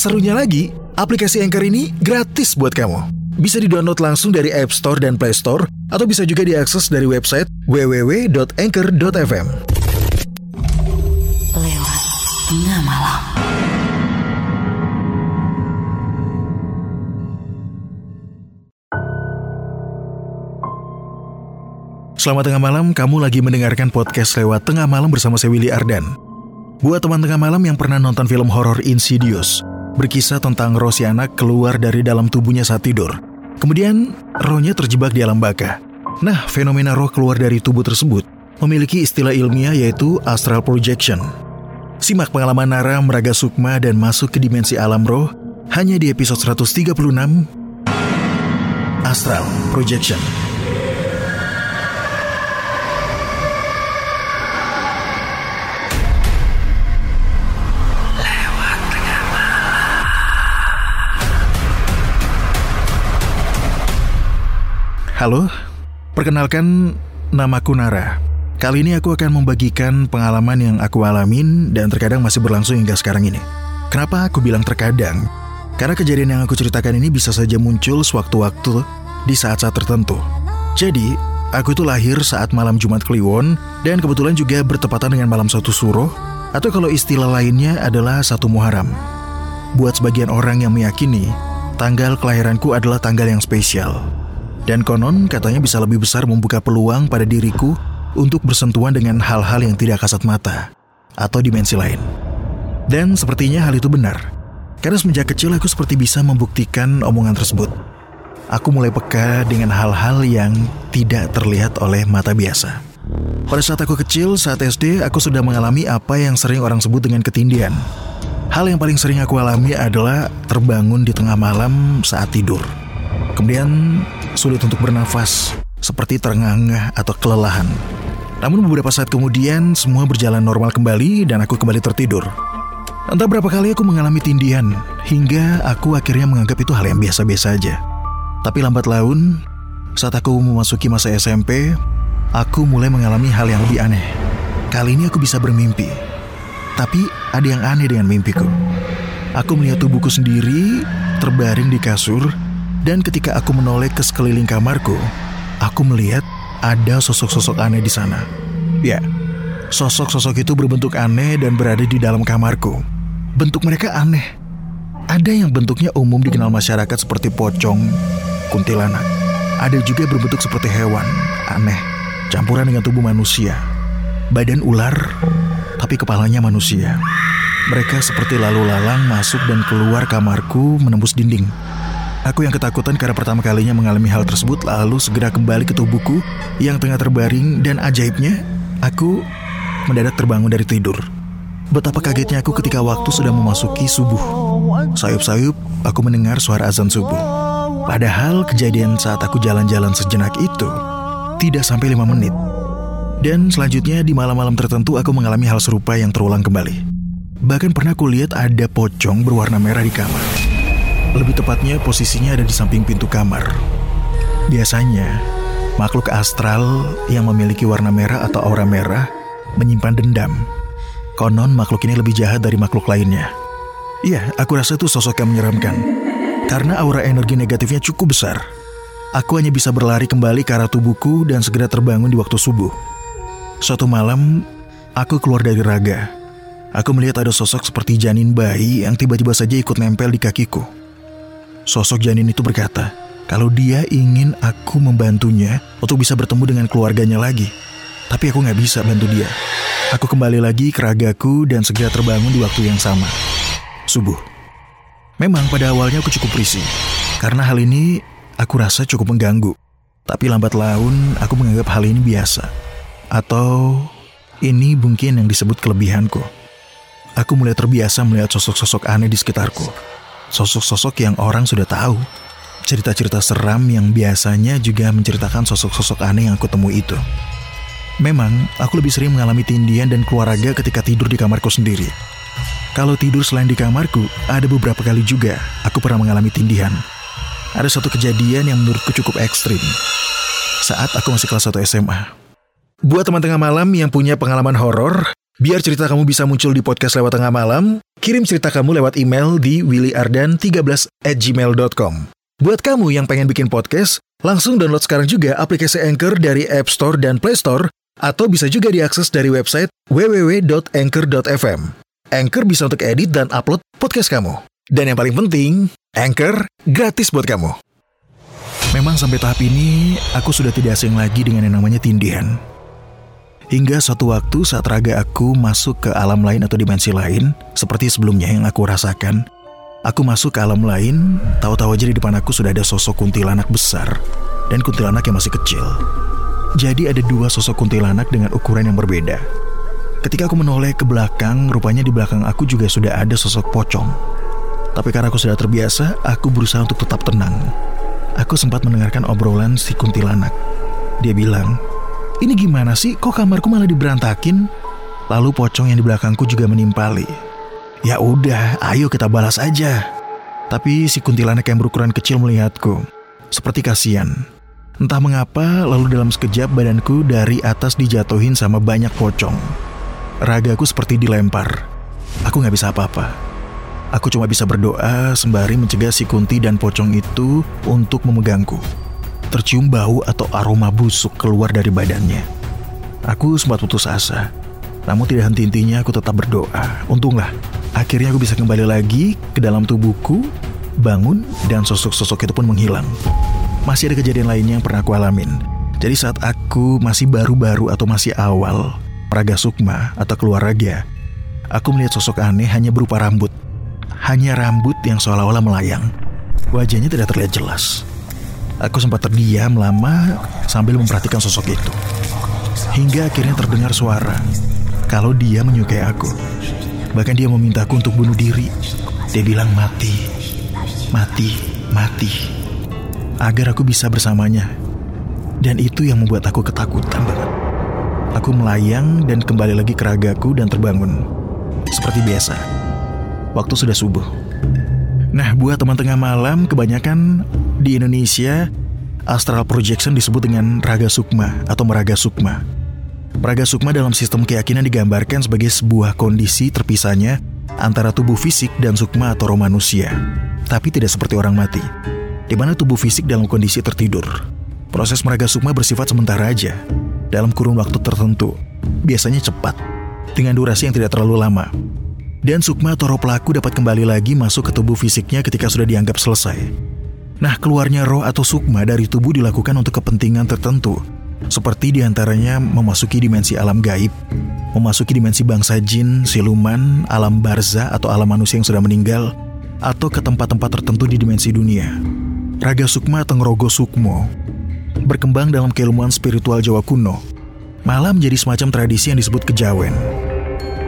Serunya lagi, aplikasi Anchor ini gratis buat kamu. Bisa di-download langsung dari App Store dan Play Store, atau bisa juga diakses dari website www.anchor.fm. Lewat tengah malam. Selamat tengah malam, kamu lagi mendengarkan podcast lewat tengah malam bersama saya Willy Ardan. Buat teman tengah malam yang pernah nonton film horor Insidious, berkisah tentang roh si anak keluar dari dalam tubuhnya saat tidur. Kemudian, rohnya terjebak di alam baka. Nah, fenomena roh keluar dari tubuh tersebut memiliki istilah ilmiah yaitu astral projection. Simak pengalaman Nara, Meraga Sukma, dan masuk ke dimensi alam roh hanya di episode 136 Astral Projection. Halo, perkenalkan namaku Nara. Kali ini aku akan membagikan pengalaman yang aku alamin dan terkadang masih berlangsung hingga sekarang ini. Kenapa aku bilang terkadang? Karena kejadian yang aku ceritakan ini bisa saja muncul sewaktu-waktu di saat-saat tertentu. Jadi, aku itu lahir saat malam Jumat Kliwon dan kebetulan juga bertepatan dengan malam satu suruh atau kalau istilah lainnya adalah satu Muharram. Buat sebagian orang yang meyakini, tanggal kelahiranku adalah tanggal yang spesial. Dan konon katanya bisa lebih besar membuka peluang pada diriku untuk bersentuhan dengan hal-hal yang tidak kasat mata atau dimensi lain. Dan sepertinya hal itu benar. Karena semenjak kecil aku seperti bisa membuktikan omongan tersebut. Aku mulai peka dengan hal-hal yang tidak terlihat oleh mata biasa. Pada saat aku kecil, saat SD, aku sudah mengalami apa yang sering orang sebut dengan ketindian. Hal yang paling sering aku alami adalah terbangun di tengah malam saat tidur. Kemudian sulit untuk bernafas, seperti terengah-engah atau kelelahan. Namun beberapa saat kemudian semua berjalan normal kembali dan aku kembali tertidur. Entah berapa kali aku mengalami tindihan, hingga aku akhirnya menganggap itu hal yang biasa-biasa aja. Tapi lambat laun, saat aku memasuki masa SMP, aku mulai mengalami hal yang lebih aneh. Kali ini aku bisa bermimpi. Tapi ada yang aneh dengan mimpiku. Aku melihat tubuhku sendiri terbaring di kasur dan ketika aku menoleh ke sekeliling kamarku, aku melihat ada sosok-sosok aneh di sana. Ya, sosok-sosok itu berbentuk aneh dan berada di dalam kamarku. Bentuk mereka aneh. Ada yang bentuknya umum dikenal masyarakat seperti pocong, kuntilanak. Ada juga berbentuk seperti hewan, aneh, campuran dengan tubuh manusia. Badan ular, tapi kepalanya manusia. Mereka seperti lalu lalang masuk dan keluar kamarku menembus dinding. Aku yang ketakutan karena pertama kalinya mengalami hal tersebut lalu segera kembali ke tubuhku yang tengah terbaring dan ajaibnya, aku mendadak terbangun dari tidur. Betapa kagetnya aku ketika waktu sudah memasuki subuh. Sayup-sayup, aku mendengar suara azan subuh. Padahal kejadian saat aku jalan-jalan sejenak itu tidak sampai lima menit. Dan selanjutnya di malam-malam tertentu aku mengalami hal serupa yang terulang kembali. Bahkan pernah kulihat ada pocong berwarna merah di kamar. Lebih tepatnya posisinya ada di samping pintu kamar. Biasanya, makhluk astral yang memiliki warna merah atau aura merah menyimpan dendam. Konon makhluk ini lebih jahat dari makhluk lainnya. Iya, aku rasa itu sosok yang menyeramkan. Karena aura energi negatifnya cukup besar. Aku hanya bisa berlari kembali ke arah tubuhku dan segera terbangun di waktu subuh. Suatu malam, aku keluar dari raga. Aku melihat ada sosok seperti janin bayi yang tiba-tiba saja ikut nempel di kakiku. Sosok janin itu berkata, kalau dia ingin aku membantunya untuk bisa bertemu dengan keluarganya lagi. Tapi aku nggak bisa bantu dia. Aku kembali lagi ke ragaku dan segera terbangun di waktu yang sama. Subuh. Memang pada awalnya aku cukup risih. Karena hal ini aku rasa cukup mengganggu. Tapi lambat laun aku menganggap hal ini biasa. Atau ini mungkin yang disebut kelebihanku. Aku mulai terbiasa melihat sosok-sosok aneh di sekitarku. Sosok-sosok yang orang sudah tahu. Cerita-cerita seram yang biasanya juga menceritakan sosok-sosok aneh yang aku temui itu. Memang, aku lebih sering mengalami tindian dan keluar raga ketika tidur di kamarku sendiri. Kalau tidur selain di kamarku, ada beberapa kali juga aku pernah mengalami tindihan. Ada satu kejadian yang menurutku cukup ekstrim. Saat aku masih kelas 1 SMA. Buat teman tengah malam yang punya pengalaman horor, biar cerita kamu bisa muncul di podcast lewat tengah malam, kirim cerita kamu lewat email di willyardan13 at gmail.com. Buat kamu yang pengen bikin podcast, langsung download sekarang juga aplikasi Anchor dari App Store dan Play Store, atau bisa juga diakses dari website www.anchor.fm. Anchor bisa untuk edit dan upload podcast kamu. Dan yang paling penting, Anchor gratis buat kamu. Memang sampai tahap ini, aku sudah tidak asing lagi dengan yang namanya tindihan. Hingga suatu waktu saat raga aku masuk ke alam lain atau dimensi lain, seperti sebelumnya yang aku rasakan, aku masuk ke alam lain, tahu-tahu aja di depan aku sudah ada sosok kuntilanak besar dan kuntilanak yang masih kecil. Jadi ada dua sosok kuntilanak dengan ukuran yang berbeda. Ketika aku menoleh ke belakang, rupanya di belakang aku juga sudah ada sosok pocong. Tapi karena aku sudah terbiasa, aku berusaha untuk tetap tenang. Aku sempat mendengarkan obrolan si kuntilanak. Dia bilang, ini gimana sih kok kamarku malah diberantakin? Lalu pocong yang di belakangku juga menimpali. Ya udah, ayo kita balas aja. Tapi si kuntilanak yang berukuran kecil melihatku. Seperti kasihan. Entah mengapa, lalu dalam sekejap badanku dari atas dijatuhin sama banyak pocong. Ragaku seperti dilempar. Aku nggak bisa apa-apa. Aku cuma bisa berdoa sembari mencegah si Kunti dan pocong itu untuk memegangku. Tercium bau atau aroma busuk keluar dari badannya. Aku sempat putus asa. Namun tidak henti-hentinya aku tetap berdoa. Untunglah, akhirnya aku bisa kembali lagi ke dalam tubuhku, bangun, dan sosok-sosok itu pun menghilang. Masih ada kejadian lainnya yang pernah aku alamin. Jadi saat aku masih baru-baru atau masih awal, Praga Sukma atau keluar raga, aku melihat sosok aneh hanya berupa rambut. Hanya rambut yang seolah-olah melayang. Wajahnya tidak terlihat jelas. Aku sempat terdiam lama sambil memperhatikan sosok itu. Hingga akhirnya terdengar suara kalau dia menyukai aku. Bahkan dia memintaku untuk bunuh diri. Dia bilang mati, mati, mati. Agar aku bisa bersamanya. Dan itu yang membuat aku ketakutan banget. Aku melayang dan kembali lagi ke ragaku dan terbangun. Seperti biasa, waktu sudah subuh. Nah, buat teman tengah malam, kebanyakan di Indonesia, astral projection disebut dengan raga sukma atau meraga sukma. Raga sukma dalam sistem keyakinan digambarkan sebagai sebuah kondisi terpisahnya antara tubuh fisik dan sukma atau roh manusia. Tapi tidak seperti orang mati, di mana tubuh fisik dalam kondisi tertidur. Proses meraga sukma bersifat sementara aja, dalam kurun waktu tertentu, biasanya cepat, dengan durasi yang tidak terlalu lama. Dan sukma roh pelaku dapat kembali lagi masuk ke tubuh fisiknya ketika sudah dianggap selesai. Nah, keluarnya roh atau sukma dari tubuh dilakukan untuk kepentingan tertentu, seperti di antaranya memasuki dimensi alam gaib, memasuki dimensi bangsa jin, siluman, alam barza atau alam manusia yang sudah meninggal, atau ke tempat-tempat tertentu di dimensi dunia. Raga Sukma atau Ngerogo Sukmo berkembang dalam keilmuan spiritual Jawa kuno, malah menjadi semacam tradisi yang disebut kejawen.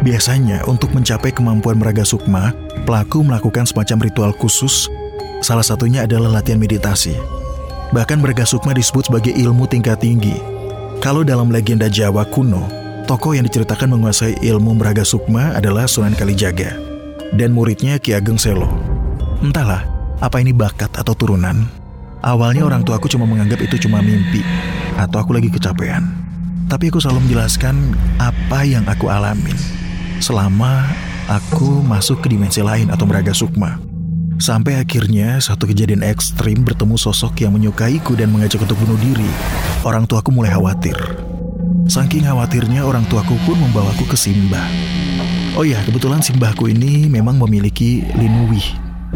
Biasanya, untuk mencapai kemampuan meraga sukma, pelaku melakukan semacam ritual khusus, salah satunya adalah latihan meditasi. Bahkan meraga sukma disebut sebagai ilmu tingkat tinggi. Kalau dalam legenda Jawa kuno, tokoh yang diceritakan menguasai ilmu meraga sukma adalah Sunan Kalijaga dan muridnya Ki Ageng Selo. Entahlah, apa ini bakat atau turunan, Awalnya orang tua aku cuma menganggap itu cuma mimpi atau aku lagi kecapean. Tapi aku selalu menjelaskan apa yang aku alamin selama aku masuk ke dimensi lain atau meraga sukma. Sampai akhirnya satu kejadian ekstrim bertemu sosok yang menyukaiku dan mengajak untuk bunuh diri. Orang tuaku mulai khawatir. Saking khawatirnya orang tuaku pun membawaku ke Simbah. Oh ya, kebetulan Simbahku ini memang memiliki linuwih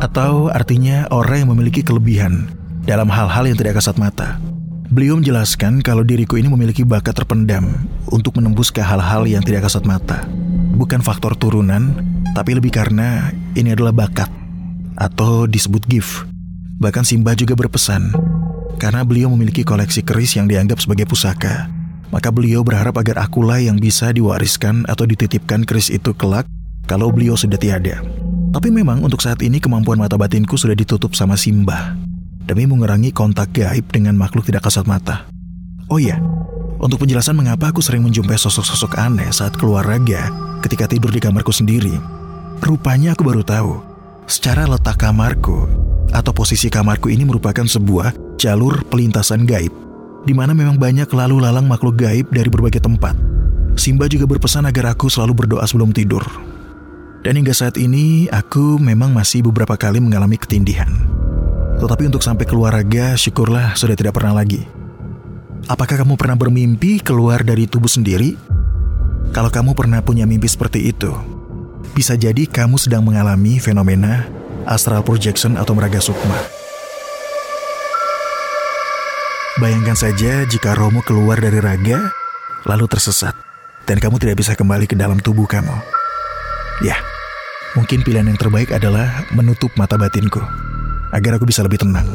atau artinya orang yang memiliki kelebihan dalam hal-hal yang tidak kasat mata. Beliau menjelaskan kalau diriku ini memiliki bakat terpendam untuk menembus ke hal-hal yang tidak kasat mata. Bukan faktor turunan, tapi lebih karena ini adalah bakat atau disebut gift. Bahkan Simba juga berpesan, karena beliau memiliki koleksi keris yang dianggap sebagai pusaka, maka beliau berharap agar akulah yang bisa diwariskan atau dititipkan keris itu kelak kalau beliau sudah tiada. Tapi memang untuk saat ini kemampuan mata batinku sudah ditutup sama Simba demi mengurangi kontak gaib dengan makhluk tidak kasat mata. Oh iya, untuk penjelasan mengapa aku sering menjumpai sosok-sosok aneh saat keluar raga ketika tidur di kamarku sendiri. Rupanya aku baru tahu, secara letak kamarku atau posisi kamarku ini merupakan sebuah jalur pelintasan gaib, di mana memang banyak lalu lalang makhluk gaib dari berbagai tempat. Simba juga berpesan agar aku selalu berdoa sebelum tidur. Dan hingga saat ini, aku memang masih beberapa kali mengalami ketindihan. Tetapi untuk sampai keluar raga, syukurlah sudah tidak pernah lagi. Apakah kamu pernah bermimpi keluar dari tubuh sendiri? Kalau kamu pernah punya mimpi seperti itu, bisa jadi kamu sedang mengalami fenomena astral projection atau meraga sukma. Bayangkan saja jika romo keluar dari raga, lalu tersesat, dan kamu tidak bisa kembali ke dalam tubuh kamu. Ya, mungkin pilihan yang terbaik adalah menutup mata batinku, agar aku bisa lebih tenang.